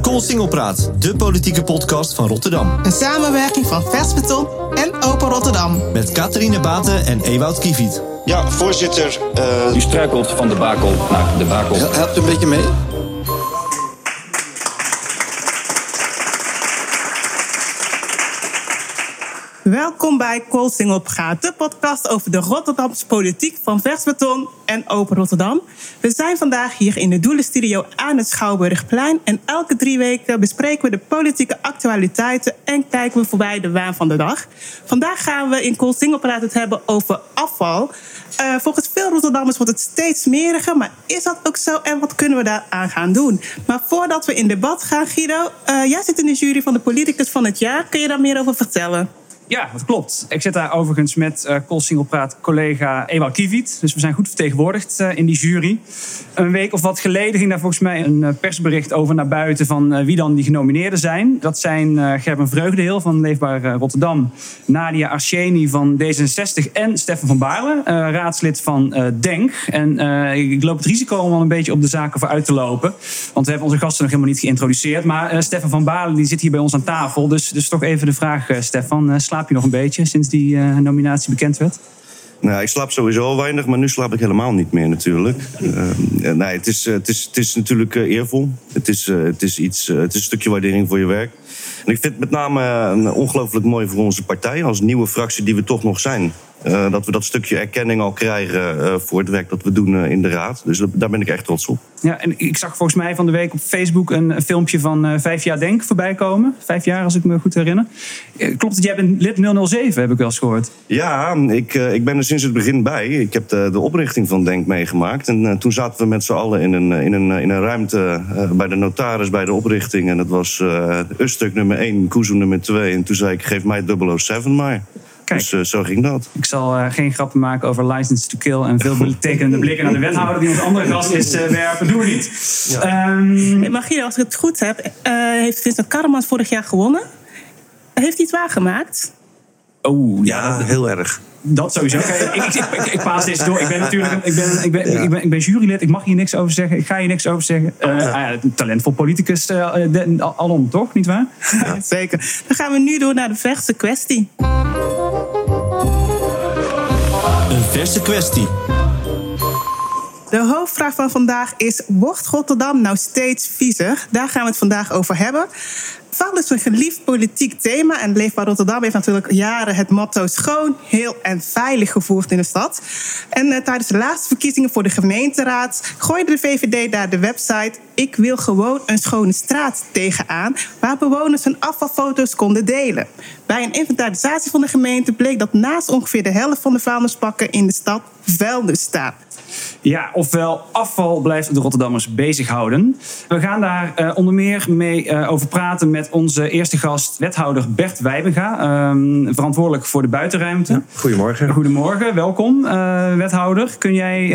Koolsingelpraat, de politieke podcast van Rotterdam. Een samenwerking van Versbeton en Open Rotterdam. Met Catharine Baten en Ewout Kieviet. Ja, voorzitter. Uh... U struikelt van de bakel naar de bakel. Helpt u een beetje mee? Welkom bij Koolsingel Praat, de podcast over de Rotterdamse politiek van Versbeton en Open Rotterdam. We zijn vandaag hier in de Doelenstudio aan het Schouwburgplein en elke drie weken bespreken we de politieke actualiteiten en kijken we voorbij de waan van de dag. Vandaag gaan we in Koolsingel Praat het hebben over afval. Uh, volgens veel Rotterdammers wordt het steeds smeriger, maar is dat ook zo en wat kunnen we daaraan gaan doen? Maar voordat we in debat gaan, Guido, uh, jij zit in de jury van de Politicus van het jaar. Kun je daar meer over vertellen? Ja, dat klopt. Ik zit daar overigens met uh, Singelpraat collega Ewout Kieviet. Dus we zijn goed vertegenwoordigd uh, in die jury. Een week of wat geleden ging daar volgens mij een uh, persbericht over naar buiten... van wie dan die genomineerden zijn. Dat zijn Gerben Vreugdeheel van Leefbaar Rotterdam... Nadia Arsheni van D66 en Stefan van Baarle, raadslid van DENK. En ik loop het risico om al een beetje op de zaken voor uit te lopen. Want we hebben onze gasten nog helemaal niet geïntroduceerd. Maar Stefan van Baarle die zit hier bij ons aan tafel. Dus, dus toch even de vraag, Stefan slaap je nog een beetje sinds die uh, nominatie bekend werd? Nou, ik slaap sowieso weinig, maar nu slaap ik helemaal niet meer natuurlijk. Uh, nee, het is, het is, het is natuurlijk eervol. Het is, het, is iets, het is een stukje waardering voor je werk. En ik vind het met name ongelooflijk mooi voor onze partij, als nieuwe fractie die we toch nog zijn. Uh, dat we dat stukje erkenning al krijgen uh, voor het werk dat we doen uh, in de Raad. Dus daar ben ik echt trots op. Ja, en ik zag volgens mij van de week op Facebook een filmpje van Vijf jaar Denk voorbij komen. Vijf jaar, als ik me goed herinner. Klopt het, jij bent lid 007, heb ik wel eens gehoord. Ja, ik, ik ben er sinds het begin bij. Ik heb de, de oprichting van Denk meegemaakt. En toen zaten we met z'n allen in een, in een, in een ruimte bij de notaris bij de oprichting. En dat was Ustuk nummer 1, Kuzu nummer 2. En toen zei ik, geef mij 007 maar. Kijk, dus uh, zo ging dat. Ik zal uh, geen grappen maken over license to kill en veel betekenende blikken naar de wethouder die ons andere gast is uh, werpen. Doe niet. Ja. Um, Mag als ik het goed heb, heeft Vincent Karremans vorig jaar gewonnen. Heeft hij het waargemaakt? Oh, ja, ja heel erg. Dat sowieso. ik, ik, ik, ik, paas deze door. Ik ben natuurlijk ik ben, ik ben, ik ben, ik ben jurylid. Ik mag hier niks over zeggen. Ik ga hier niks over zeggen. Uh, ja. talentvol politicus uh, alom, toch? Niet waar? Ja, zeker. Dan gaan we nu door naar de verse kwestie. Een verse kwestie. De hoofdvraag van vandaag is: wordt Rotterdam nou steeds viezer? Daar gaan we het vandaag over hebben. Val is een geliefd politiek thema en Leefbaar Rotterdam heeft natuurlijk jaren het motto schoon, heel en veilig gevoerd in de stad. En uh, tijdens de laatste verkiezingen voor de gemeenteraad gooide de VVD daar de website Ik wil gewoon een schone straat tegenaan, waar bewoners hun afvalfoto's konden delen. Bij een inventarisatie van de gemeente bleek dat naast ongeveer de helft van de vuilnispakken in de stad vuilnis staat. Ja, ofwel afval blijft de Rotterdammers bezighouden. We gaan daar uh, onder meer mee uh, over praten met onze eerste gast, wethouder Bert Wijbega, um, verantwoordelijk voor de buitenruimte. Ja, goedemorgen. Goedemorgen, welkom uh, wethouder. Kun jij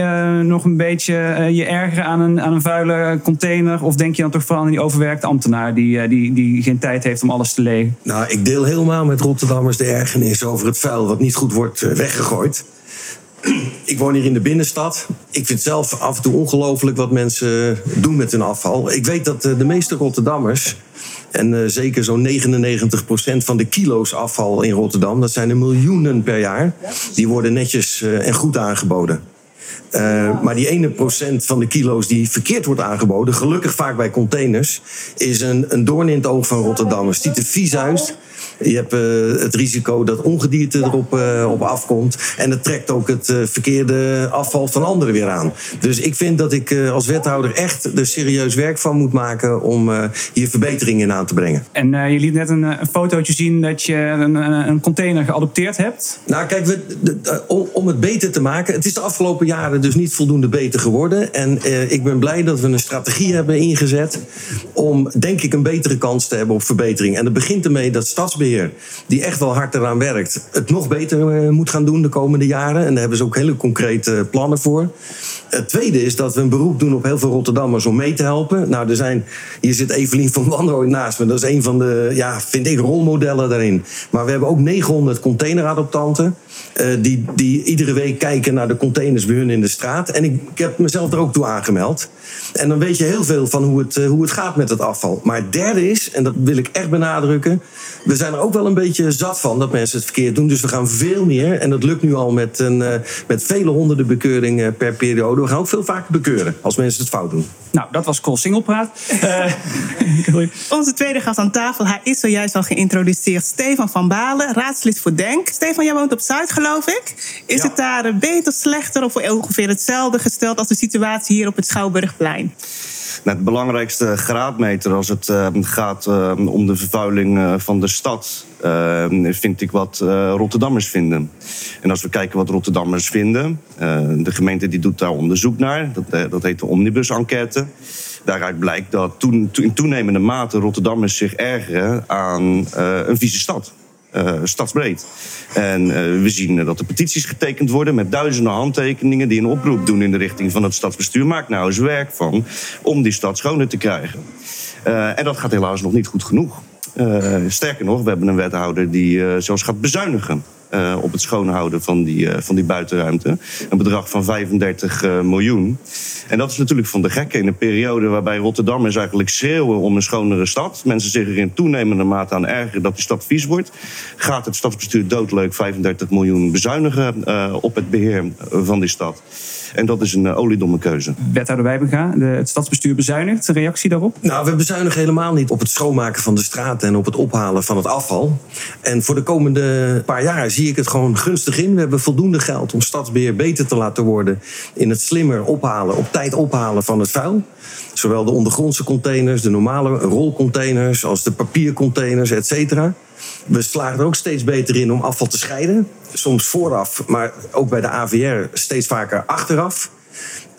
nog een beetje je ergeren aan een, aan een vuile container? Of denk je dan toch vooral aan die overwerkte ambtenaar die, die, die geen tijd heeft om alles te legen? Nou, ik deel helemaal met Rotterdammers de ergernis over het vuil wat niet goed wordt weggegooid ik woon hier in de binnenstad. Ik vind zelf af en toe ongelooflijk wat mensen doen met hun afval. Ik weet dat eh, de meeste Rotterdammers, en uh, zeker zo'n 99% van de kilo's afval in Rotterdam, dat zijn er miljoenen per jaar, die worden netjes uh, en goed aangeboden. Maar die ene procent van de kilo's die verkeerd wordt aangeboden, gelukkig vaak bij containers, is een, een doorn in het oog van Rotterdammers. Ziet er vies uit. Je hebt uh, het risico dat ongedierte erop uh, op afkomt. En het trekt ook het uh, verkeerde afval van anderen weer aan. Dus ik vind dat ik als wethouder echt er serieus werk van moet maken om hier verbeteringen in aan te brengen. En je liet net een, een fotootje zien dat je een, een, container geadopteerd hebt. Nou, kijk, we, de, om, om, het beter te maken. Het is de afgelopen jaren dus niet voldoende beter geworden. En ik ben blij dat we een strategie hebben ingezet om, denk ik, een betere kans te hebben op verbetering. En dat begint ermee dat stadsbeheer Die echt wel hard eraan werkt, het nog beter eh, moet gaan doen de komende jaren. En daar hebben ze ook hele concrete plannen voor. Het tweede is dat we een beroep doen op heel veel Rotterdammers om mee te helpen. Nou, er zijn, hier zit Evelien van Wanrooy naast me. Dat is een van de, ja, vind ik, rolmodellen daarin. Maar we hebben ook 900 containeradoptanten. Uh, die, die iedere week kijken naar de containers bij hun in de straat. En ik, ik, heb mezelf er ook toe aangemeld. En dan weet je heel veel van hoe het, uh, hoe het gaat met het afval. Maar het derde is, en dat wil ik echt benadrukken. We zijn er ook wel een beetje zat van dat mensen het verkeerd doen. Dus we gaan veel meer. En dat lukt nu al met, een, uh, met vele honderden bekeuringen per periode. We gaan ook veel vaker bekeuren als mensen het fout doen. Nou, dat was Col Singelpraat. Onze tweede gast aan tafel, hij is zojuist al geïntroduceerd. Stefan van Balen, raadslid voor Denk. Stefan, jij woont op Zuid, geloof ik. Is Ja. het daar beter, slechter of ongeveer hetzelfde gesteld als de situatie hier op het Schouwburgplein? Nou, het belangrijkste graadmeter als het eh, gaat eh, om de vervuiling eh, van de stad, eh, vind ik wat eh, Rotterdammers vinden. En als we kijken wat Rotterdammers vinden, eh, de gemeente die doet daar onderzoek naar, dat, eh, dat heet de Omnibus-enquête. Daaruit blijkt dat toen, in toenemende mate Rotterdammers zich ergeren aan eh, een vieze stad. Eh, stadsbreed. En eh, we zien eh, dat er petities getekend worden met duizenden handtekeningen die een oproep doen in de richting van het stadsbestuur. Maak nou eens werk van om die stad schoner te krijgen. En dat gaat helaas nog niet goed genoeg. Sterker nog, we hebben een wethouder die zelfs gaat bezuinigen. op het schoonhouden van die, van die buitenruimte. Een bedrag van 35 eh, miljoen. En dat is natuurlijk van de gekke in een periode waarbij Rotterdammers eigenlijk schreeuwen om een schonere stad. Mensen zich er in toenemende mate aan ergeren dat die stad vies wordt. Gaat het stadsbestuur doodleuk 35 miljoen bezuinigen eh, op het beheer van die stad. En dat is een eh, oliedomme keuze. Wethouder Wijbega, de, het stadsbestuur bezuinigt. Een reactie daarop? Nou, we bezuinigen helemaal niet op het schoonmaken van de straten en op het ophalen van het afval. En voor de komende paar jaar zie ik het gewoon gunstig in. We hebben voldoende geld om stadsbeheer beter te laten worden in het slimmer ophalen, op tijd ophalen van het vuil. Zowel de ondergrondse containers, de normale rolcontainers, als de papiercontainers, et cetera. We slagen er ook steeds beter in om afval te scheiden. Soms vooraf, maar ook bij de AVR steeds vaker achteraf.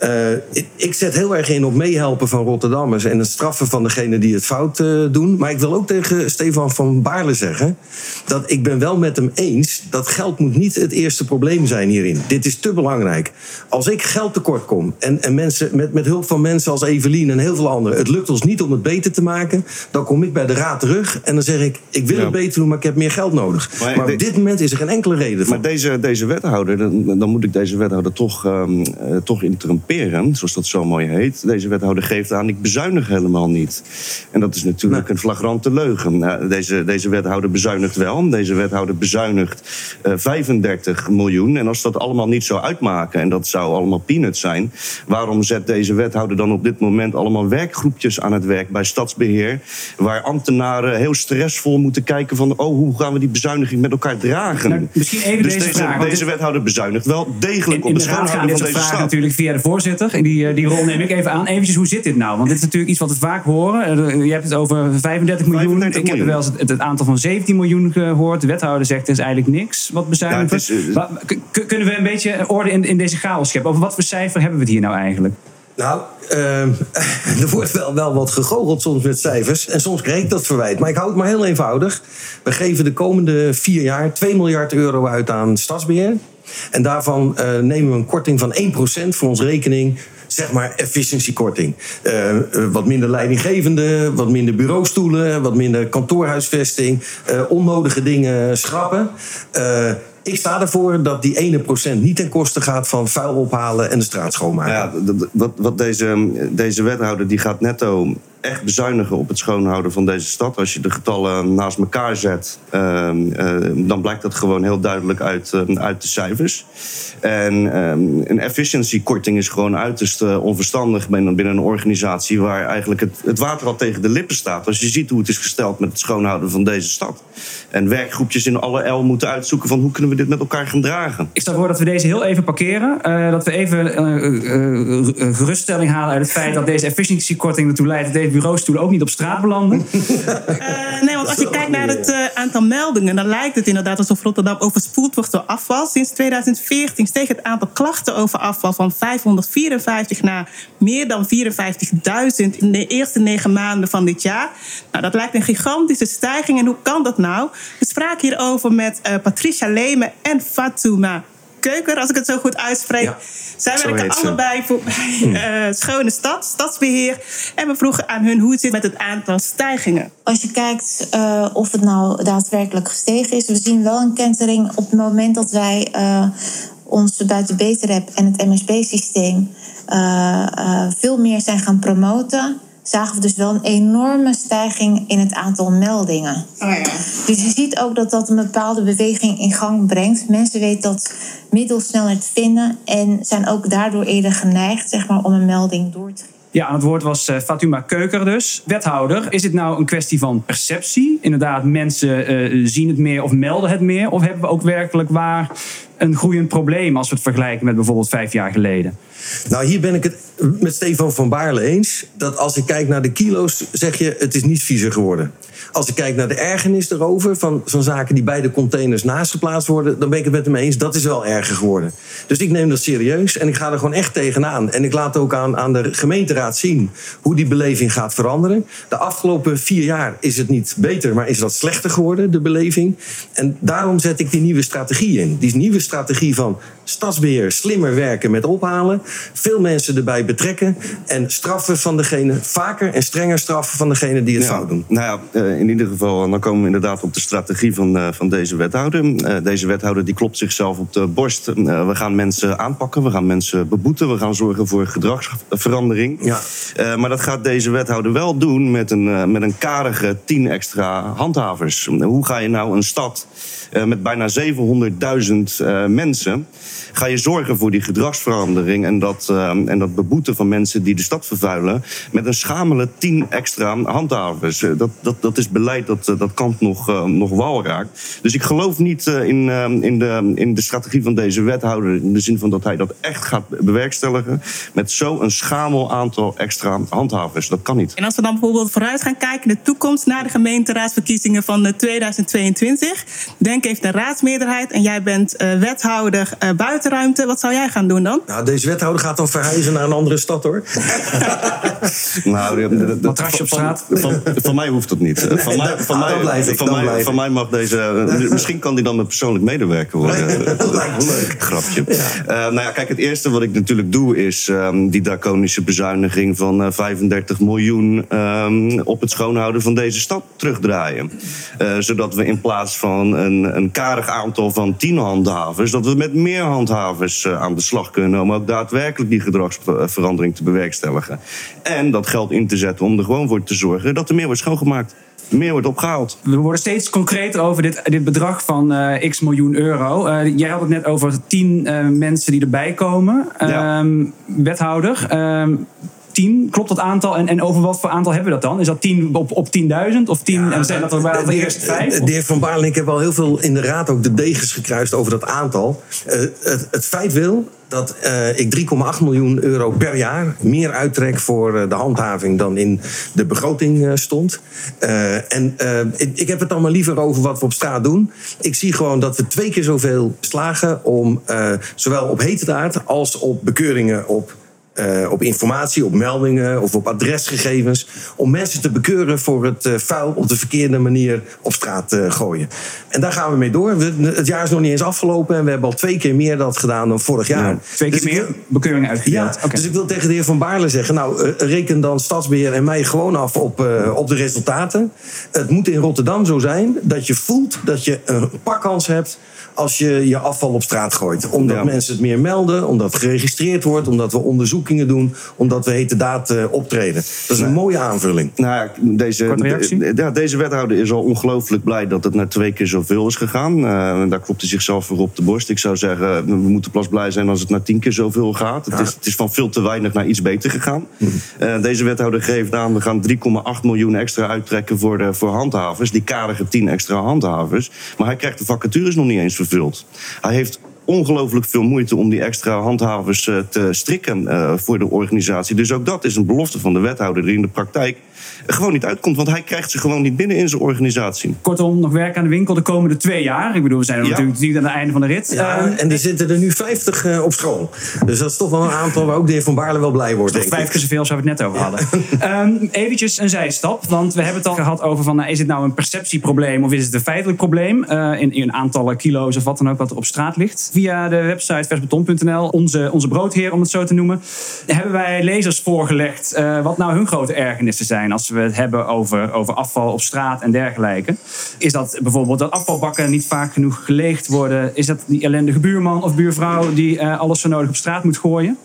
Uh, ik, ik, zet heel erg in op meehelpen van Rotterdammers en het straffen van degene die het fout uh, doen. Maar ik wil ook tegen Stefan van Baarle zeggen dat ik ben wel met hem eens dat geld moet niet het eerste probleem zijn hierin. Dit is te belangrijk. Als ik geld tekort kom en, en mensen, met, met hulp van mensen als Evelien en heel veel anderen, het lukt ons niet om het beter te maken, dan kom ik bij de raad terug en dan zeg ik: ik wil ja. het beter doen, maar ik heb meer geld nodig. Maar, maar op dit moment is er geen enkele reden voor. Maar deze, deze wethouder, dan, dan moet ik deze wethouder toch, um, toch interrumperen zoals dat zo mooi heet. Deze wethouder geeft aan, ik bezuinig helemaal niet. En dat is natuurlijk nee. een flagrante leugen. Nou, deze, deze wethouder bezuinigt wel. Deze wethouder bezuinigt uh, 35 miljoen. En als dat allemaal niet zou uitmaken, en dat zou allemaal peanuts zijn... waarom zet deze wethouder dan op dit moment allemaal werkgroepjes aan het werk bij Stadsbeheer... waar ambtenaren heel stressvol moeten kijken van... oh, hoe gaan we die bezuiniging met elkaar dragen? Nou, misschien even dus deze, deze, vraag. deze wethouder bezuinigt wel degelijk in, in op de dit van deze stad. natuurlijk via de voorzitter. Die, die rol neem ik even aan. Eventjes, hoe zit dit nou? Want dit is natuurlijk iets wat we vaak horen. Je hebt het over 35 miljoen. 35 ik heb wel eens het, het, aantal van 17 miljoen gehoord. De wethouder zegt er is eigenlijk niks wat bezuinigd Ja, is, uh, Kunnen we een beetje orde in, in deze chaos scheppen? Over wat voor cijfer hebben we het hier nou eigenlijk? Nou, uh, er wordt wel, wel wat gegoocheld soms met cijfers. En soms krijg ik dat verwijt. Maar ik hou het maar heel eenvoudig. We geven de komende vier jaar 2 miljard euro uit aan stadsbeheer. En daarvan uh, nemen we een korting van 1% voor ons rekening zeg maar efficiëntiekorting. Uh, wat minder leidinggevende, wat minder bureaustoelen, wat minder kantoorhuisvesting, onnodige dingen schrappen. Ik sta ervoor dat die ene procent niet ten koste gaat van vuil ophalen en de straat schoonmaken. Ja, wat, wat deze, deze wethouder die gaat netto echt bezuinigen op het schoonhouden van deze stad. Als je de getallen naast elkaar zet, uh, uh, dan blijkt dat gewoon heel duidelijk uit, uh, uit de cijfers. En een efficiëntiekorting is gewoon uiterst eh, onverstandig binnen, een organisatie waar eigenlijk het, het water al tegen de lippen staat. Als je ziet hoe het is gesteld met het schoonhouden van deze stad. En werkgroepjes in alle L moeten uitzoeken van hoe kunnen we dit met elkaar gaan dragen. Ik stel voor dat we deze heel even parkeren. Dat we even geruststelling halen uit het feit dat deze efficiëntiekorting ertoe leidt dat bureaustoelen ook niet op straat belanden. nee, want als je kijkt naar het uh, aantal meldingen, dan lijkt het inderdaad alsof Rotterdam overspoeld wordt door afval. Sinds 2014 steeg het aantal klachten over afval van 554 naar meer dan 54.000 in de eerste negen maanden van dit jaar. Nou, dat lijkt een gigantische stijging. En hoe kan dat nou? We spraken hierover met uh, Patricia Lemen en Fatuma Keuker, als ik het zo goed uitspreek. Ja, Zij werken allebei voor uh, Schone Stad, Stadsbeheer. En we vroegen aan hun hoe het zit met het aantal stijgingen. Als je kijkt uh, of het nou daadwerkelijk gestegen is, we zien wel een kentering op het moment dat wij uh, ons buiten Beterep en het MSB-systeem veel meer zijn gaan promoten zagen we dus wel een enorme stijging in het aantal meldingen. Oh ja. Dus je ziet ook dat dat een bepaalde beweging in gang brengt. Mensen weten dat middel sneller te vinden en zijn ook daardoor eerder geneigd zeg maar, om een melding door te geven. Ja, aan het woord was uh, Fatuma Keuker dus. Wethouder, is dit nou een kwestie van perceptie? Inderdaad, mensen uh, zien het meer of melden het meer? Of hebben we ook werkelijk waar een groeiend probleem als we het vergelijken met bijvoorbeeld vijf jaar geleden? Nou, hier ben ik het met Stefan van Baarle eens. Dat als ik kijk naar de kilo's, zeg je het is niet viezer geworden. Als ik kijk naar de ergernis erover, van, van zaken die bij de containers naast geplaatst worden, dan ben ik het met hem eens. Dat is wel erger geworden. Dus ik neem dat serieus en ik ga er gewoon echt tegenaan. En ik laat ook aan, aan de gemeenteraad zien hoe die beleving gaat veranderen. De afgelopen vier jaar is het niet beter, maar is dat slechter geworden, de beleving. En daarom zet ik die nieuwe strategie in. Die nieuwe strategie van stadsbeheer, slimmer werken met ophalen, veel mensen erbij betrekken en straffen van degene, vaker en strenger straffen van degene die het fout doen. Nou ja, eh, in ieder geval, dan komen we inderdaad op de strategie van, eh, van deze wethouder. Eh, deze wethouder die klopt zichzelf op de borst. we gaan mensen aanpakken, we gaan mensen beboeten, we gaan zorgen voor gedragsverandering. Ja. maar dat gaat deze wethouder wel doen met een, met een karige tien extra handhavers. Hoe ga je nou een stad met bijna 700.000 mensen ga je zorgen voor die gedragsverandering en dat, uh, en dat beboeten van mensen die de stad vervuilen met een schamele tien extra handhavers. Eh, dat, dat, dat is beleid dat, eh, dat kant nog, uh, nog wal raakt. Dus ik geloof niet in, in, de, in de strategie van deze wethouder in de zin van dat hij dat echt gaat bewerkstelligen met zo'n schamel aantal extra handhavers. Dat kan niet. En als we dan bijvoorbeeld vooruit gaan kijken in de toekomst naar de gemeenteraadsverkiezingen van 2022, denk even de raadsmeerderheid en jij bent wethouder buitenruimte. Wat zou jij gaan doen dan? Nou, deze wethouder gaat dan verhuizen naar een andere stad hoor. nou, matrasje op straat. Van, van, mij hoeft dat niet. Van mij, van, mij, van, mij, van mij mag deze. Misschien kan die dan mijn persoonlijk medewerker worden. dat lijkt me leuk. Grapje. Ja. Uh, nou ja, kijk, het eerste wat ik natuurlijk doe is um, die draconische bezuiniging van uh, eh, 35 miljoen um, op het schoonhouden van deze stad terugdraaien. Uh, zodat we in plaats van een, een karig aantal van 10 handhavers, dat we met meer handhavers eh, aan de slag kunnen om ook daadwerkelijk die gedragsverandering te bewerkstelligen. En dat geld in te zetten om er gewoon voor te zorgen dat er meer wordt schoongemaakt meer wordt opgehaald. We worden steeds concreter over dit, dit bedrag van uh, x miljoen euro. Uh, jij had het net over tien uh, mensen die erbij komen. Ja. Ehm, wethouder, ehm, 10. Klopt dat aantal? En, en over wat voor aantal hebben we dat dan? Is dat 10 op, op 10.000 of 10 ja, en zijn dat er wel de eerste vijf? De heer Van Baarle, ik heb al heel veel in de raad ook de degens gekruist over dat aantal. Uh, het, het feit wil dat uh, ik 3,8 miljoen euro per jaar meer uittrek voor uh, de handhaving dan in de begroting uh, stond. en ik, ik, heb het dan maar liever over wat we op straat doen. Ik zie gewoon dat we twee keer zoveel slagen om zowel op heterdaad als op bekeuringen op uh, op informatie, op meldingen of op adresgegevens. Om mensen te bekeuren voor het uh, vuil op de verkeerde manier op straat uh, gooien. En daar gaan we mee door. We, het jaar is nog niet eens afgelopen en we hebben al twee keer meer dat gedaan dan vorig jaar. twee keer dus meer bekeuringen uitgedeeld. Ja, Dus ik wil tegen de heer Van Baarle zeggen: Nou, reken dan Stadsbeheer en mij gewoon af op, op de resultaten. Het moet in Rotterdam zo zijn dat je voelt dat je een pakkans hebt als je je afval op straat gooit. Omdat mensen het meer melden, omdat het geregistreerd wordt, omdat we onderzoekingen doen, omdat we hete daad uh, optreden. Dat is een mooie aanvulling. Nou, deze, de, ja, deze wethouder is al ongelooflijk blij dat het naar twee keer zoveel is gegaan. Uh, daar klopt hij zichzelf voor op de borst. Ik zou zeggen, we moeten pas blij zijn als het naar tien keer zoveel gaat. Het, is, het is van veel te weinig naar iets beter gegaan. Uh, deze wethouder geeft aan, we gaan 3,8 miljoen extra uittrekken voor, de, voor handhavers. Die karige 10 extra handhavers. Maar hij krijgt de vacatures nog niet eens vervuld. Hij heeft ongelooflijk veel moeite om die extra handhavers eh, te strikken eh, voor de organisatie. Dus ook dat is een belofte van de wethouder die in de praktijk gewoon niet uitkomt. Want hij krijgt ze gewoon niet binnen in zijn organisatie. Kortom, nog werk aan de winkel de komende twee jaar. Ik bedoel, we zijn er Ja. natuurlijk niet aan het einde van de rit. Ja, Ehm, en er zitten er nu 50 eh, op school. Dus dat is toch wel een aantal waar ook de heer Van Baarle wel blij wordt, denk vijf keer zoveel als we het net over hadden. Ehm eventjes een zijstap, want we hebben het al gehad over van, nou, is het nou een perceptieprobleem of is het een feitelijk probleem eh, in, in aantallen kilo's of wat dan ook wat er op straat ligt. Via de website versbeton.nl, onze, onze broodheer om het zo te noemen, hebben wij lezers voorgelegd eh, wat nou hun grote ergernissen zijn als we het hebben over, over afval op straat en dergelijke. Is dat bijvoorbeeld dat afvalbakken niet vaak genoeg geleegd worden? Is dat die ellendige buurman of buurvrouw die eh, alles zo nodig op straat moet gooien?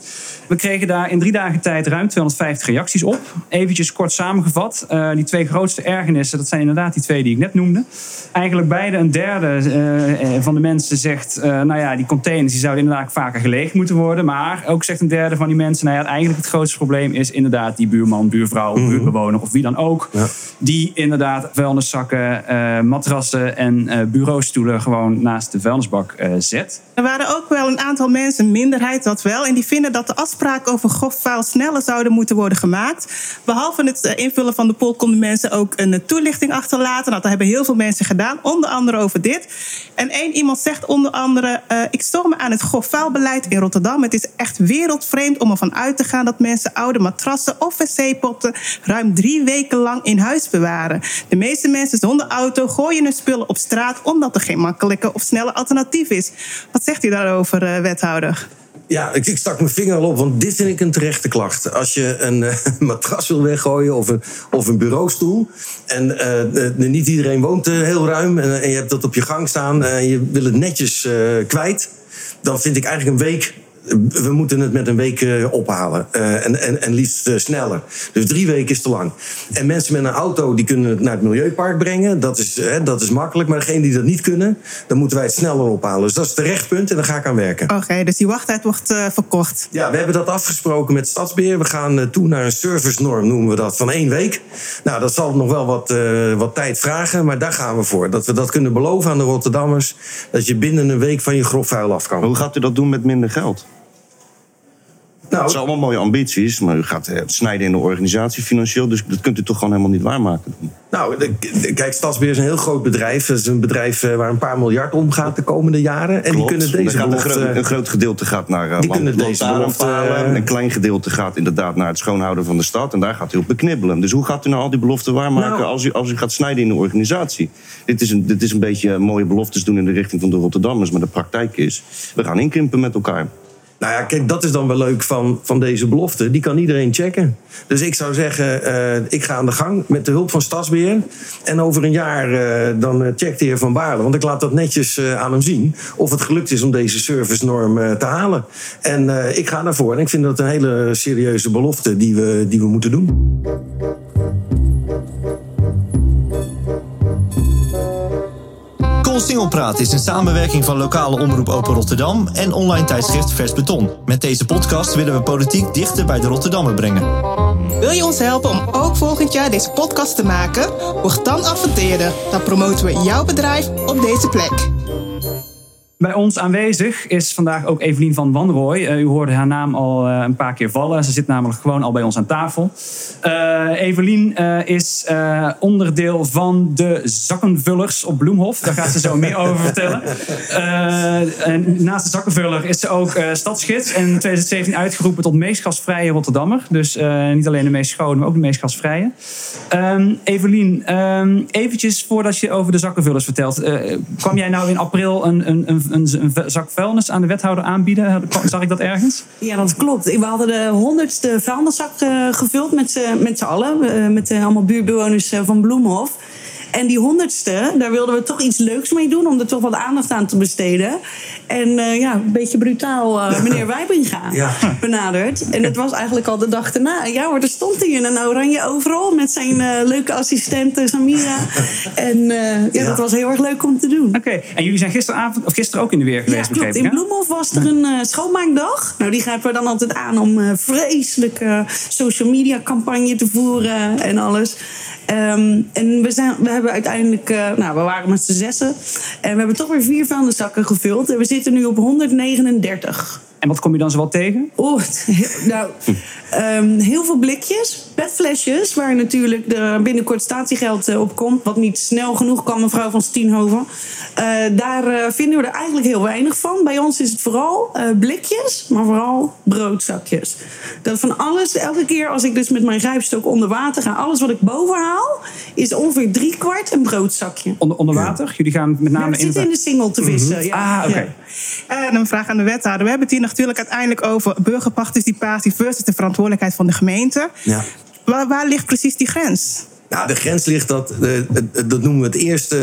We kregen daar in drie dagen tijd ruim 250 reacties op. Eventjes kort samengevat. eh, die twee grootste ergernissen, dat zijn inderdaad die twee die ik net noemde. Eigenlijk beide een derde eh, eh, van de mensen zegt... eh, nou ja, die containers die zouden inderdaad vaker geleegd moeten worden. Maar ook zegt een derde van die mensen... nou ja, eigenlijk het grootste probleem is inderdaad die buurman, buurvrouw... buurtbewoner of wie dan ook... die inderdaad vuilniszakken, eh, matrassen en eh, bureaustoelen... gewoon naast de vuilnisbak eh, zet. Er waren ook wel een aantal mensen, een minderheid dat wel, en die vinden dat de afspraken over grof vuil sneller zouden moeten worden gemaakt. Behalve het eh, invullen van de poll konden mensen ook een eh, toelichting achterlaten. Nou, dat hebben heel veel mensen gedaan, onder andere over dit. En één iemand zegt onder andere: eh, Ik stoor me aan het grof vuilbeleid in Rotterdam. Het is echt wereldvreemd om ervan uit te gaan dat mensen oude matrassen of wc-potten ruim drie weken lang in huis bewaren. De meeste mensen zonder auto gooien hun spullen op straat omdat er geen makkelijke of snelle alternatief is. Wat zegt u daarover, wethouder? Ja, ik, ik stak mijn vinger al op, want dit vind ik een terechte klacht. Als je een eh, matras wil weggooien of een, of een bureaustoel... en eh, niet iedereen woont heel ruim en, en je hebt dat op je gang staan... en je wil het netjes kwijt, dan vind ik eigenlijk een week... We moeten het met een week eh, ophalen. Eh, en, en, en liefst eh, sneller. Dus drie weken is te lang. En mensen met een auto die kunnen het naar het milieupark brengen. Dat is, eh, dat is makkelijk. Maar degenen die dat niet kunnen, dan moeten wij het sneller ophalen. Dus dat is het terechtpunt en daar ga ik aan werken. Oké, dus die wachttijd wordt eh, verkort. Ja, we hebben dat afgesproken met Stadsbeheer. We gaan toe naar een servicenorm, noemen we dat, van één week. Nou, dat zal nog wel wat, eh, wat tijd vragen, maar daar gaan we voor. Dat we dat kunnen beloven aan de Rotterdammers. Dat je binnen een week van je grof vuil af kan. Maar hoe gaat u dat doen met minder geld? Nou, Het zijn allemaal mooie ambities, maar u gaat eh, snijden in de organisatie financieel. Dus dat kunt u toch gewoon helemaal niet waarmaken. Nou, de- de- kijk, Stadsbeheer is een heel groot bedrijf. Het is een bedrijf eh, waar een paar miljard omgaat de komende jaren. En die kunnen deze gaat een, groot, een groot gedeelte gaat naar uh, Die kunnen deze belofte, Een klein gedeelte gaat inderdaad naar het schoonhouden van de stad. En daar gaat u op beknibbelen. Dus hoe gaat u nou al die beloften waarmaken Nou- als, u, als u gaat snijden in de organisatie? Dit is, een, dit is een beetje mooie beloftes doen in de richting van de Rotterdammers. Maar de praktijk is, we gaan inkrimpen met elkaar. Nou ja, kijk, dat is dan wel leuk van, van deze belofte. Die kan iedereen checken. Dus ik zou zeggen, eh, ik ga aan de gang met de hulp van Stadsbeheer. En over een jaar eh, dan eh, checkt de heer Van Baarle. Want ik laat dat netjes aan hem zien. Of het gelukt is om deze servicenorm te halen. En ik ga daarvoor. En ik vind dat een hele serieuze belofte die we, die we moeten doen. Koolsingelpraat is een samenwerking van lokale omroep Open Rotterdam en online tijdschrift Vers Beton. Met deze podcast willen we politiek dichter bij de Rotterdammer brengen. Wil je ons helpen om ook volgend jaar deze podcast te maken? Word dan adverteerder. Dan promoten we jouw bedrijf op deze plek. Bij ons aanwezig is vandaag ook Evelien van Wanrooy. Eh, u hoorde haar naam al eh, een paar keer vallen. Ze zit namelijk gewoon al bij ons aan tafel. Eh, Evelien is onderdeel van de zakkenvullers op Bloemhof. Daar gaat ze zo meer over vertellen. En naast de zakkenvuller is ze ook stadsgids. En in 2017 uitgeroepen tot meest gasvrije Rotterdammer. Dus niet alleen de meest schone, maar ook de meest gasvrije. Ehm, Evelien, ehm, eventjes voordat je over de zakkenvullers vertelt. kwam jij nou in april een, een, een, een, zak vuilnis aan de wethouder aanbieden? Zag ik dat ergens? Ja, dat klopt. We hadden de honderdste vuilniszak eh, gevuld met met z'n allen. eh, met eh, allemaal buurtbewoners van Bloemhof. En die honderdste, daar wilden we toch iets leuks mee doen... om er toch wat aandacht aan te besteden. En eh, ja, een beetje brutaal eh, meneer Wijbinga Ja. benaderd. En het was eigenlijk al de dag erna. Ja hoor, er stond hij in een oranje overal... met zijn eh, leuke assistent eh, Samira. En ja, Ja. dat was heel erg leuk om te doen. Oké, en jullie zijn gisteravond of gisteren ook in de weer Ja, geweest, klopt. begreep ik, In? Bloemhof was er een schoonmaakdag. Nou, die grijpen we dan altijd aan om vreselijke social media campagne te voeren en alles. Ehm, en we, zijn, we hebben uiteindelijk, eh, nou, we waren met z'n zessen. En we hebben toch weer vier vuilniszakken gevuld. En we zitten nu op 139. En wat kom je dan zo wel tegen? Oh, nou, ehm, heel veel blikjes, petflesjes, waar natuurlijk er binnenkort statiegeld eh, op komt. Wat niet snel genoeg kan, mevrouw van Stienhoven. Eh, daar eh, vinden we er eigenlijk heel weinig van. Bij ons is het vooral eh, blikjes, maar vooral broodzakjes. Dat van alles, elke keer als ik dus met mijn grijpstok onder water ga, alles wat ik boven haal, is ongeveer drie kwart een broodzakje. Onder, onder water? Jullie gaan met Ja, name het zit in de single te vissen. ja. Ah, oké. Ja. En een vraag aan de wethouder. We hebben het hier natuurlijk uiteindelijk over burgerparticipatie versus de verantwoordelijkheid van de gemeente. Ja. Waar, waar ligt precies die grens? Nou, de grens ligt dat, eh, dat noemen we het eerste,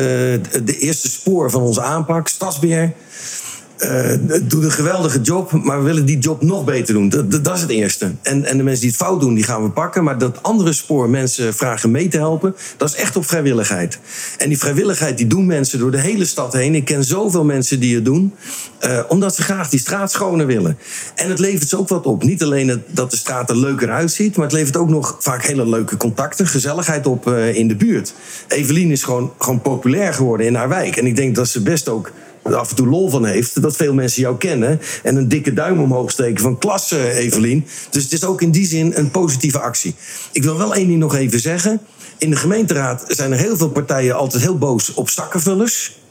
de eerste spoor van onze aanpak, stadsbeheer. Eh, doet een geweldige job, maar we willen die job nog beter doen. Dat, dat, is het eerste. En, en de mensen die het fout doen, die gaan we pakken. Maar dat andere spoor, mensen vragen mee te helpen, dat is echt op vrijwilligheid. En die vrijwilligheid, die doen mensen door de hele stad heen. Ik ken zoveel mensen die het doen, eh, omdat ze graag die straat schoner willen. En het levert ze ook wat op. Niet alleen dat de straat er leuker uitziet, maar het levert ook nog vaak hele leuke contacten, gezelligheid op eh, in de buurt. Evelien is gewoon, gewoon populair geworden in haar wijk. En ik denk dat ze best ook af en toe lol van heeft. Dat veel mensen jou kennen. En een dikke duim omhoog steken van klasse, Evelien. Dus het is ook in die zin een positieve actie. Ik wil wel één ding nog even zeggen. In de gemeenteraad zijn er heel veel partijen altijd heel boos op zakkenvullers.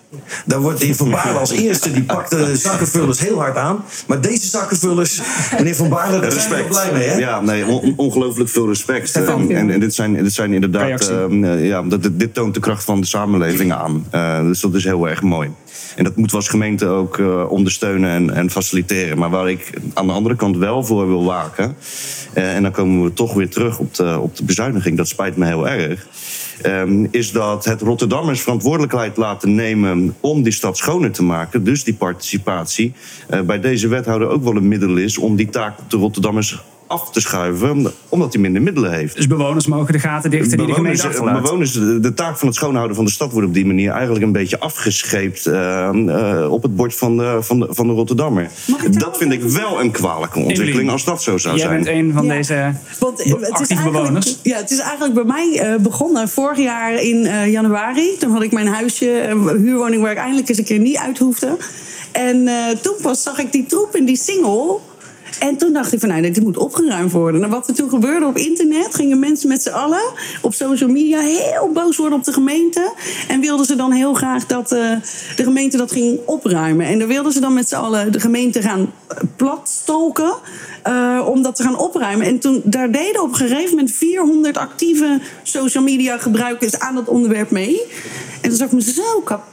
Daar wordt de heer Van Baarle als eerste, die pakt de zakkenvullers heel hard aan. Maar deze zakkenvullers, meneer Van Baarle, daar zijn we blij mee, hè? Ja, nee, on- ongelooflijk veel respect. En, en, en dit zijn, dit zijn inderdaad, Reactie. eh, ja, dat, dit, dit toont de kracht van de samenleving aan. Eh, dus dat is heel erg mooi. En dat moeten we als gemeente ook eh, ondersteunen en, en faciliteren. Maar waar ik aan de andere kant wel voor wil waken. eh, en dan komen we toch weer terug op de, op de bezuiniging. Dat spijt me heel erg. Ehm, is dat het Rotterdammers verantwoordelijkheid laten nemen om die stad schoner te maken. Dus die participatie eh, bij deze wethouder ook wel een middel is om die taak op de Rotterdammers af te schuiven, omdat hij minder middelen heeft. Dus bewoners mogen de gaten dichten die de gemeente achterlaat. bewoners, de, de taak van het schoonhouden van de stad wordt op die manier eigenlijk een beetje afgescheept eh, eh, op het bord van de, van de, van de Rotterdammer. Dat vind ik wel een kwalijke ontwikkeling als dat zo zou Jij zijn. bent een van Ja. deze Want eh, het is bewoners. Ja, het is eigenlijk bij mij eh, begonnen vorig jaar in eh, januari. Toen had ik mijn huisje, een huurwoning waar ik eindelijk eens een keer niet uit hoefde. En eh, toen pas zag ik die troep in die single. En toen dacht ik van, nou, dit moet opgeruimd worden. En wat er toen gebeurde op internet, gingen mensen met z'n allen op social media heel boos worden op de gemeente. En wilden ze dan heel graag dat eh, de gemeente dat ging opruimen. En dan wilden ze dan met z'n allen de gemeente gaan eh, platstolken. eh, om dat te gaan opruimen. En toen, daar deden op een gegeven moment 400 actieve social media gebruikers aan dat onderwerp mee. En toen zag ik me zo kapot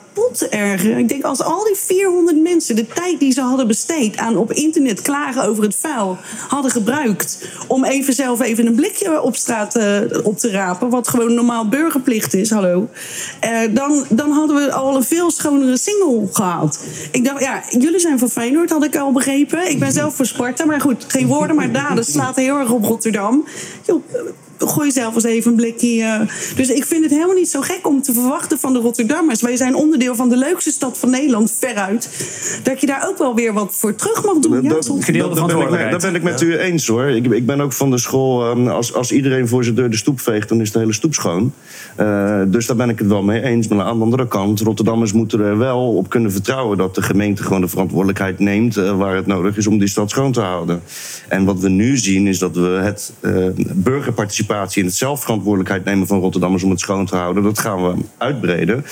ergeren. Ik denk, als al die 400 mensen de tijd die ze hadden besteed aan op internet klagen over het vuil hadden gebruikt om even zelf even een blikje op straat eh, op te rapen, wat gewoon normaal burgerplicht is, hallo, eh, dan, dan hadden we al een veel schonere single gehad. Ik dacht, ja, jullie zijn voor Feyenoord, had ik al begrepen. Ik ben zelf voor Sparta, maar goed, geen woorden, maar daden slaat heel erg op Rotterdam. Joh, gooi zelf eens even een blikje. eh. Dus ik vind het helemaal niet zo gek om te verwachten van de Rotterdammers. Wij zijn onderdeel van de leukste stad van Nederland, veruit. Dat je daar ook wel weer wat voor terug mag doen. Ja, Dat- soms- dat- dat ben ik Dat ben ik met u eens hoor. Ik, ik ben ook van de school. ehm, als, als iedereen voor zijn deur de stoep veegt, dan is de hele stoep schoon. Eh, dus daar ben ik het wel mee eens. Maar aan de andere kant, Rotterdammers moeten er wel op kunnen vertrouwen dat de gemeente gewoon de verantwoordelijkheid neemt eh, waar het nodig is om die stad schoon te houden. En wat we nu zien is dat we het eh, burgerparticipatie en het zelfverantwoordelijkheid nemen van Rotterdammers om het schoon te houden, dat gaan we uitbreden.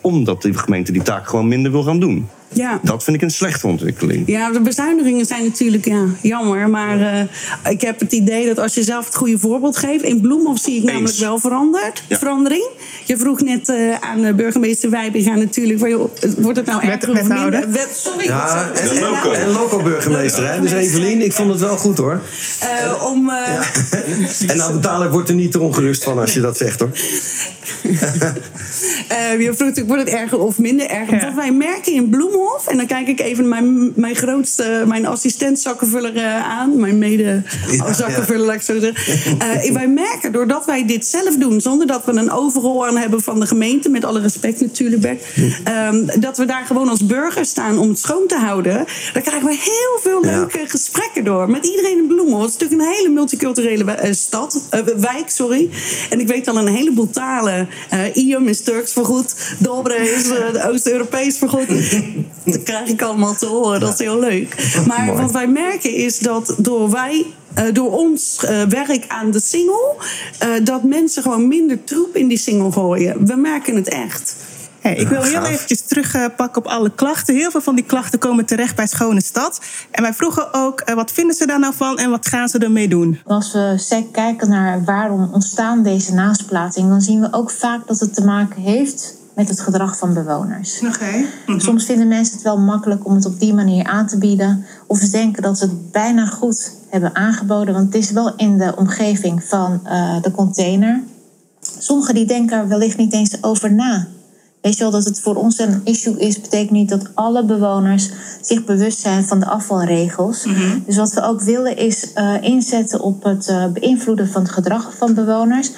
Omdat de gemeente die taak gewoon minder wil gaan doen. Ja. Dat vind ik een slechte ontwikkeling. Ja, de bezuinigingen zijn natuurlijk ja, jammer. Maar eh, ik heb het idee dat als je zelf het goede voorbeeld geeft... In Bloemhof zie ik namelijk wel veranderd, Ja. verandering. Je vroeg net eh, aan de burgemeester Wijbinga natuurlijk... Van, joh, wordt het nou erger of wethouder. minder? Wet, sorry. Ja, en, En- en, en loco-burgemeester, hè? Dus Evelien, ik vond het wel goed hoor. Eh, om, eh, En nou, dadelijk wordt er niet te ongerust van als je dat zegt hoor. Eh, je vroeg natuurlijk, wordt het erger of minder erg? Wat wij merken in Bloemhof, en dan kijk ik even mijn, mijn grootste, mijn assistent zakkenvuller eh, aan, mijn mede Ja, zakkenvuller, laat ik zo zeggen. Eh, wij merken, doordat wij dit zelf doen, zonder dat we een overrol aan hebben van de gemeente, met alle respect natuurlijk, ehm, dat we daar gewoon als burger staan om het schoon te houden, dan krijgen we heel veel Ja. leuke gesprekken door. Met iedereen in Bloemhof. Het is natuurlijk een hele multiculturele eh, stad, wijk, sorry. En ik weet al een heleboel talen. Iam is Turks voor goed. Dobre is Oost-Europees voor goed. Dat krijg ik allemaal te horen, dat is heel leuk. Maar Mooi. wat wij merken is dat door wij... eh, door ons eh, werk aan de single, eh, dat mensen gewoon minder troep in die single gooien. We merken het echt. Hey, ik wil heel eventjes terugpakken op alle klachten. Heel veel van die klachten komen terecht bij Schone Stad. En wij vroegen ook, eh, wat vinden ze daar nou van en wat gaan ze ermee doen? Als we kijken naar waarom ontstaan deze naastplaatsingen, dan zien we ook vaak dat het te maken heeft met het gedrag van bewoners. Oké. Soms vinden mensen het wel makkelijk om het op die manier aan te bieden. Of ze denken dat ze het bijna goed hebben aangeboden. Want het is wel in de omgeving van eh, de container. Sommigen die denken er wellicht niet eens over na. Weet je wel, dat het voor ons een issue is, betekent niet dat alle bewoners zich bewust zijn van de afvalregels. Dus wat we ook willen is eh, inzetten op het eh, beïnvloeden van het gedrag van bewoners.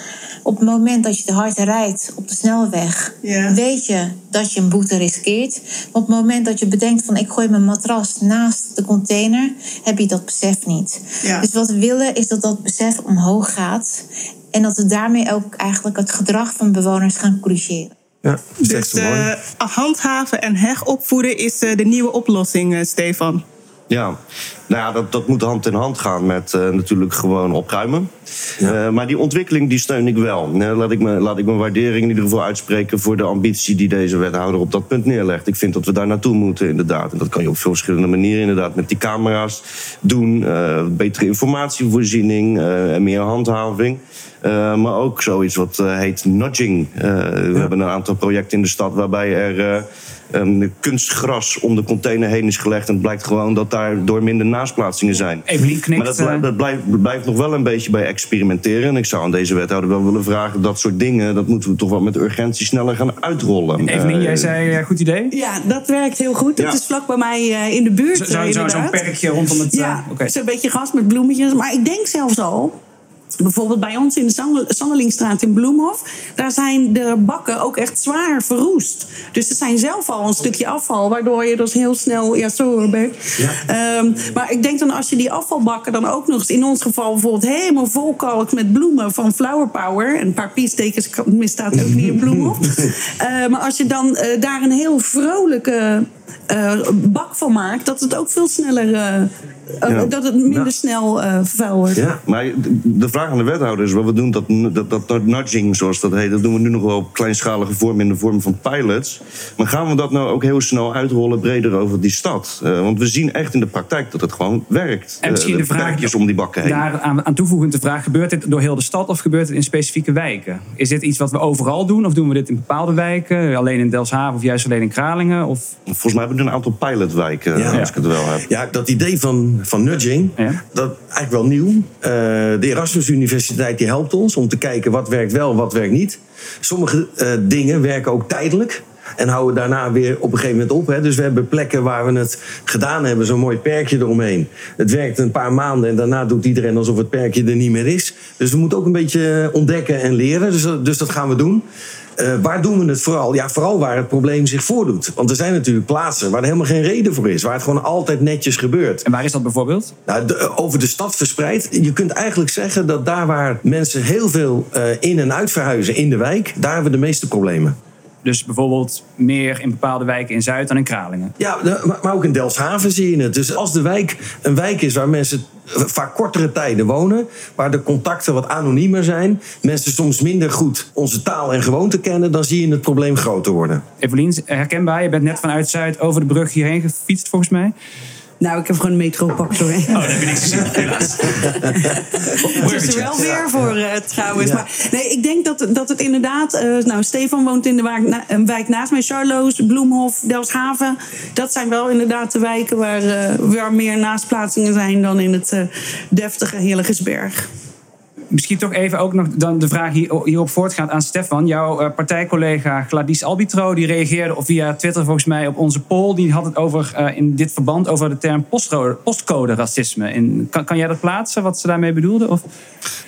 Op het moment dat je te hard rijdt op de snelweg, weet je dat je een boete riskeert. Maar op het moment dat je bedenkt van ik gooi mijn matras naast de container, heb je dat besef niet. Dus wat we willen is dat dat besef omhoog gaat. En dat we daarmee ook eigenlijk het gedrag van bewoners gaan corrigeren. Ja, dat is echt Dus mooi. eh, handhaven en heropvoeden is eh, de nieuwe oplossing, eh, Stefan. Ja, nou ja, dat, dat moet hand in hand gaan met eh, natuurlijk gewoon opruimen. Eh, maar die ontwikkeling die steun ik wel. Eh, laat, ik me, laat ik mijn waardering in ieder geval uitspreken voor de ambitie die deze wethouder op dat punt neerlegt. Ik vind dat we daar naartoe moeten, inderdaad. En dat kan je op veel verschillende manieren, inderdaad, met die camera's doen. betere informatievoorziening, en meer handhaving. Maar ook zoiets wat heet nudging. We hebben een aantal projecten in de stad waarbij er kunstgras om de container heen is gelegd. En het blijkt gewoon dat daardoor minder naastplaatsingen zijn. Evelien knikt, Maar dat, blij- eh. dat blijft, blijft nog wel een beetje bij experimenteren. En ik zou aan deze wethouder wel willen vragen... dat soort dingen, dat moeten we toch wel met urgentie sneller gaan uitrollen. Evelien, Eh, jij zei eh, goed idee? Ja, dat werkt heel goed. Ja. Het is vlak bij mij eh, in de buurt. Zo- eh, zo- zo- Zo'n perkje rondom het... eh, Ja, oké. zo'n beetje gras met bloemetjes. Maar ik denk zelfs al... Bijvoorbeeld bij ons in de Sandel- Sandelingstraat in Bloemhof... daar zijn de bakken ook echt zwaar verroest. Dus er zijn zelf al een stukje afval... waardoor je dus heel snel... Ja, zo Bert. Ehm, maar ik denk dan als je die afvalbakken dan ook nog eens... in ons geval bijvoorbeeld helemaal volkalkt met bloemen van Flower Power... en een paar piestekens misstaat ook niet in Bloemhof. Eh, maar als je dan eh, daar een heel vrolijke bak van maakt... dat het ook veel sneller... eh, eh, Ja. dat het minder Ja. snel eh vuil wordt. Ja, maar de- de vraag aan de wethouder is wel, we doen dat, dat, dat, dat nudging, zoals dat heet, dat doen we nu nog wel op kleinschalige vorm in de vorm van pilots. Maar gaan we dat nou ook heel snel uitrollen breder over die stad? Eh, want we zien echt in de praktijk dat het gewoon werkt. En misschien Eh, de vraag om die bakken heen. Daar aan, aan toevoegend de vraag: gebeurt dit door heel de stad of gebeurt het in specifieke wijken? Is dit iets wat we overal doen of doen we dit in bepaalde wijken? Alleen in Delfshaven of juist alleen in Kralingen? Of... Volgens hebben we een aantal pilotwijken, Ja. als ik het wel heb. Ja, dat idee van, van nudging, Ja. dat is eigenlijk wel nieuw. Eh, de Erasmus Universiteit die helpt ons om te kijken wat werkt wel, wat werkt niet. Sommige eh, dingen werken ook tijdelijk. En houden daarna weer op een gegeven moment op. Hè. Dus we hebben plekken waar we het gedaan hebben, zo'n mooi perkje eromheen. Het werkt een paar maanden en daarna doet iedereen alsof het perkje er niet meer is. Dus we moeten ook een beetje ontdekken en leren. Dus, dus dat gaan we doen. Eh, waar doen we het vooral? Ja, vooral waar het probleem zich voordoet. Want er zijn natuurlijk plaatsen waar er helemaal geen reden voor is. Waar het gewoon altijd netjes gebeurt. En waar is dat bijvoorbeeld? Nou, de- over de stad verspreid. Je kunt eigenlijk zeggen dat daar waar mensen heel veel eh, in en uit verhuizen in de wijk, daar hebben we de meeste problemen. Dus bijvoorbeeld meer in bepaalde wijken in Zuid dan in Kralingen. Ja, maar- ook in Delfshaven zie je het. Dus als de wijk een wijk is waar mensen vaak kortere tijden wonen, waar de contacten wat anoniemer zijn, mensen soms minder goed onze taal en gewoonte kennen, dan zie je het probleem groter worden. Evelien, herkenbaar, je bent net vanuit Zuid over de brug hierheen gefietst volgens mij. Nou, ik heb gewoon een metro gepakt hoor. Oh, dat heb je niks gezien, helaas. Het is er wel weer voor eh, trouwens. Maar nee, ik denk dat, dat het inderdaad... eh, nou, Stefan woont in de wijk, na- een wijk naast mij. Charloes, Bloemhof, Delfshaven. Dat zijn wel inderdaad de wijken waar, eh, waar meer naastplaatsingen zijn... dan in het eh, deftige Heerlijkersberg. Misschien toch even ook nog dan de vraag hier, hierop voortgaand aan Stefan. Jouw eh, partijcollega Gladys Albitro die reageerde via Twitter volgens mij op onze poll. Die had het over, eh, in dit verband over de term postcode, racisme. Kan, jij dat plaatsen, wat ze daarmee bedoelde? Of?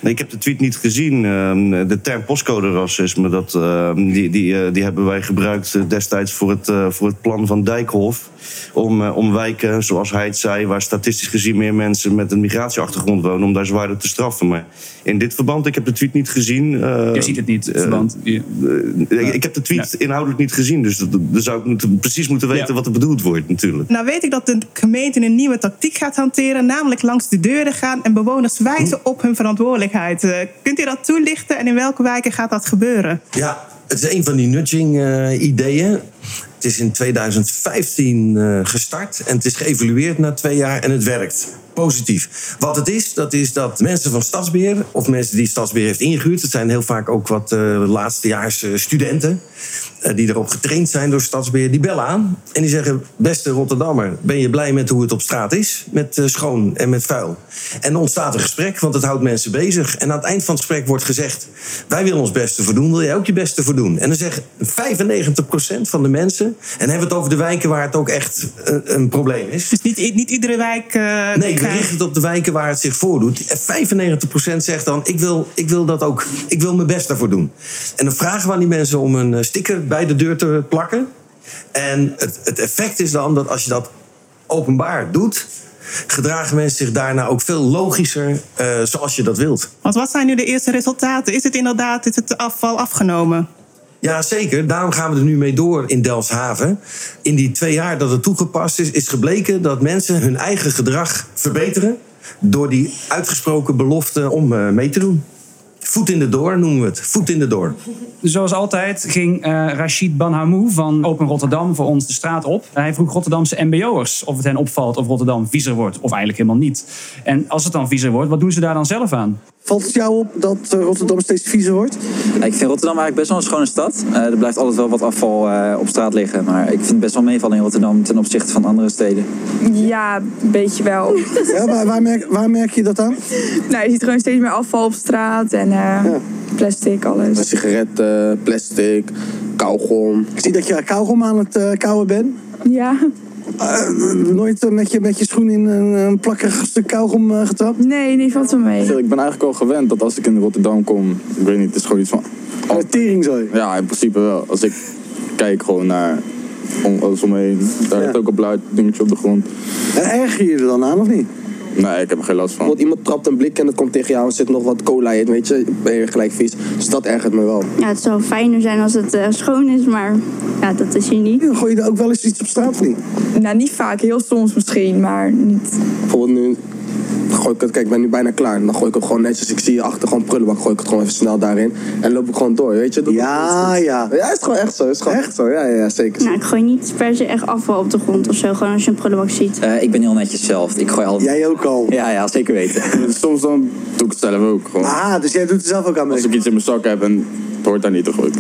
Nee, ik heb de tweet niet gezien. Ehm, de term postcode racisme, dat, ehm, die, die, eh, die hebben wij gebruikt destijds voor het, voor het plan van Dijkhoff. Om, om wijken, zoals hij het zei, waar statistisch gezien meer mensen met een migratieachtergrond wonen, om daar zwaarder te straffen. Maar in dit verband. Ik heb de tweet niet gezien. Eh, Je ziet het niet, het verband. Je- eh, ik heb de tweet inhoudelijk niet gezien. Dus dat- dan zou ik moeten, precies moeten weten Ja. wat er bedoeld wordt natuurlijk. Nou weet ik dat de gemeente een nieuwe tactiek gaat hanteren, namelijk langs de deuren gaan en bewoners wijzen op hun verantwoordelijkheid. Eh, kunt u dat toelichten en in welke wijken gaat dat gebeuren? Ja, het is een van die nudging-ideeën. het is in 2015 eh, gestart en het is geëvalueerd na twee jaar en het werkt. Positief. Wat het is, dat is dat mensen van Stadsbeheer, of mensen die Stadsbeheer heeft ingehuurd, het zijn heel vaak ook wat eh laatstejaars eh, studenten, eh, die erop getraind zijn door Stadsbeheer, die bellen aan en die zeggen: Beste Rotterdammer, ben je blij met hoe het op straat is? Met schoon en met vuil. En er ontstaat een gesprek, want het houdt mensen bezig. En aan het eind van het gesprek wordt gezegd: Wij willen ons beste doen, wil jij ook je beste doen? En dan zeggen 95% van de mensen, en hebben we het over de wijken waar het ook echt een probleem is. Dus niet, niet iedere wijk. Nee, richten het op de wijken waar het zich voordoet. En 95% zegt dan, ik wil, ik wil dat ook. Ik wil mijn best daarvoor doen. En dan vragen we aan die mensen om een eh, sticker bij de deur te plakken. En het, het effect is dan dat als je dat openbaar doet... gedragen mensen zich daarna ook veel logischer eh, zoals je dat wilt. Want wat zijn nu de eerste resultaten? Is het inderdaad is het afval afgenomen? Ja, zeker. Daarom gaan we er nu mee door in Delfshaven. In die twee jaar dat het toegepast is, is gebleken dat mensen hun eigen gedrag verbeteren. door die uitgesproken belofte om eh, mee te doen. Voet in de door noemen we het. Voet in de door. Zoals altijd ging eh Rachid Banhamou van Open Rotterdam voor ons de straat op. Hij vroeg Rotterdamse mbo'ers of het hen opvalt of Rotterdam viezer wordt. Of eigenlijk helemaal niet. En als het dan viezer wordt, wat doen ze daar dan zelf aan? Valt het jou op dat eh, Rotterdam steeds viezer wordt? Ik vind Rotterdam eigenlijk best wel een schone stad. Eh, er blijft altijd wel wat afval eh, op straat liggen. Maar ik vind het best wel meevallen in Rotterdam ten opzichte van andere steden. Ja, een beetje wel. Ja, waar, waar, merk, waar merk je dat aan? nou, je ziet gewoon steeds meer afval op straat en eh, plastic, alles. Sigaretten, plastic, kauwgom. Ik zie dat je kauwgom aan het uh, kauwen bent. Ja. Uh, nooit uh, met, je, met je schoen in een, een plakkerig stuk kauwgom uh, getrapt? Nee, nee, valt wel mee. Ik ben eigenlijk al gewend dat als ik in Rotterdam kom, ik weet niet, het is gewoon iets van... Tering zo. Ja, in principe wel. Als ik kijk gewoon naar om, alles omheen, daar ligt ja. ook een blauw dingetje op de grond. Erger je er dan aan of niet? Nee, ik heb er geen last van. Want iemand trapt een blik en het komt tegen jou en zit nog wat cola in, weet je, ben je gelijk vies. Dus dat ergert me wel. Ja, het zou fijner zijn als het uh, schoon is, maar ja, dat is hier niet. Ja, gooi je er ook wel eens iets op straat of niet? Nou, niet vaak, heel soms misschien, maar niet. Bijvoorbeeld nu, gooi ik het, kijk, ik ben nu bijna klaar. Dan gooi ik het gewoon netjes, ik zie je achter gewoon prullenbak, gooi ik het gewoon even snel daarin. En loop ik gewoon door, weet je. Dat ja, ja. Ja, is gewoon echt zo, is gewoon echt, zo, ja, ja, zeker. Nou, ik gooi niet per se echt afval op de grond of zo, gewoon als je een prullenbak ziet. Uh, ik ben heel netjes zelf, ik gooi altijd... Jij ook al? Ja, ja, zeker weten. Soms dan doe ik het zelf ook gewoon. Ah, dus jij doet het zelf ook aan mee? Als ik iets in mijn zak heb en het hoort daar niet te gooien.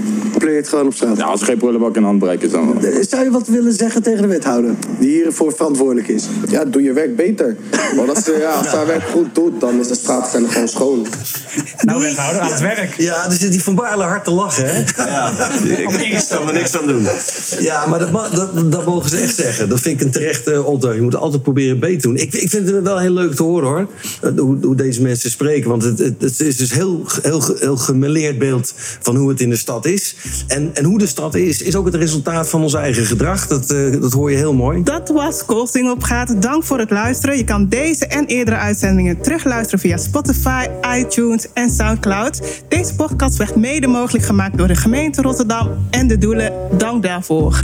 Het gewoon op straat? Ja, als er geen prullenbak in handbereik is dan wel. Zou je wat willen zeggen tegen de wethouder? Die hiervoor verantwoordelijk is? Ja, doe je werk beter. Want als, ja, als haar werk goed doet, dan is de straat gewoon schoon. Nou, wethouder, aan het werk. Ja, er zit die Van Baarle hard te lachen, hè? Ja, ik kan er niks aan doen. Ja, maar dat, dat, dat, mogen ze echt zeggen. Dat vind ik een terechte opdracht. Je moet altijd proberen beter te doen. Ik, ik vind het wel heel leuk te horen, hoor. Hoe, hoe deze mensen spreken. Want het, het, het is dus heel, heel, heel gemeleerd beeld van hoe het in de stad is. En, en hoe de stad is, is ook het resultaat van ons eigen gedrag. Dat, uh, dat hoor je heel mooi. Dat was Koolsingel Praat. Dank voor het luisteren. Je kan deze en eerdere uitzendingen terugluisteren via Spotify, iTunes en Soundcloud. Deze podcast werd mede mogelijk gemaakt door de gemeente Rotterdam en de Doelen. Dank daarvoor.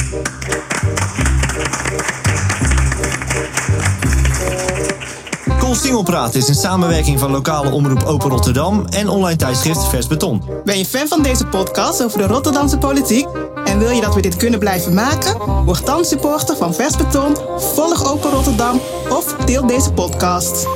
Singelpraat is een samenwerking van lokale omroep Open Rotterdam en online tijdschrift Vers Beton. Ben je fan van deze podcast over de Rotterdamse politiek? En wil je dat we dit kunnen blijven maken? Word dan supporter van Vers Beton, volg Open Rotterdam of deel deze podcast.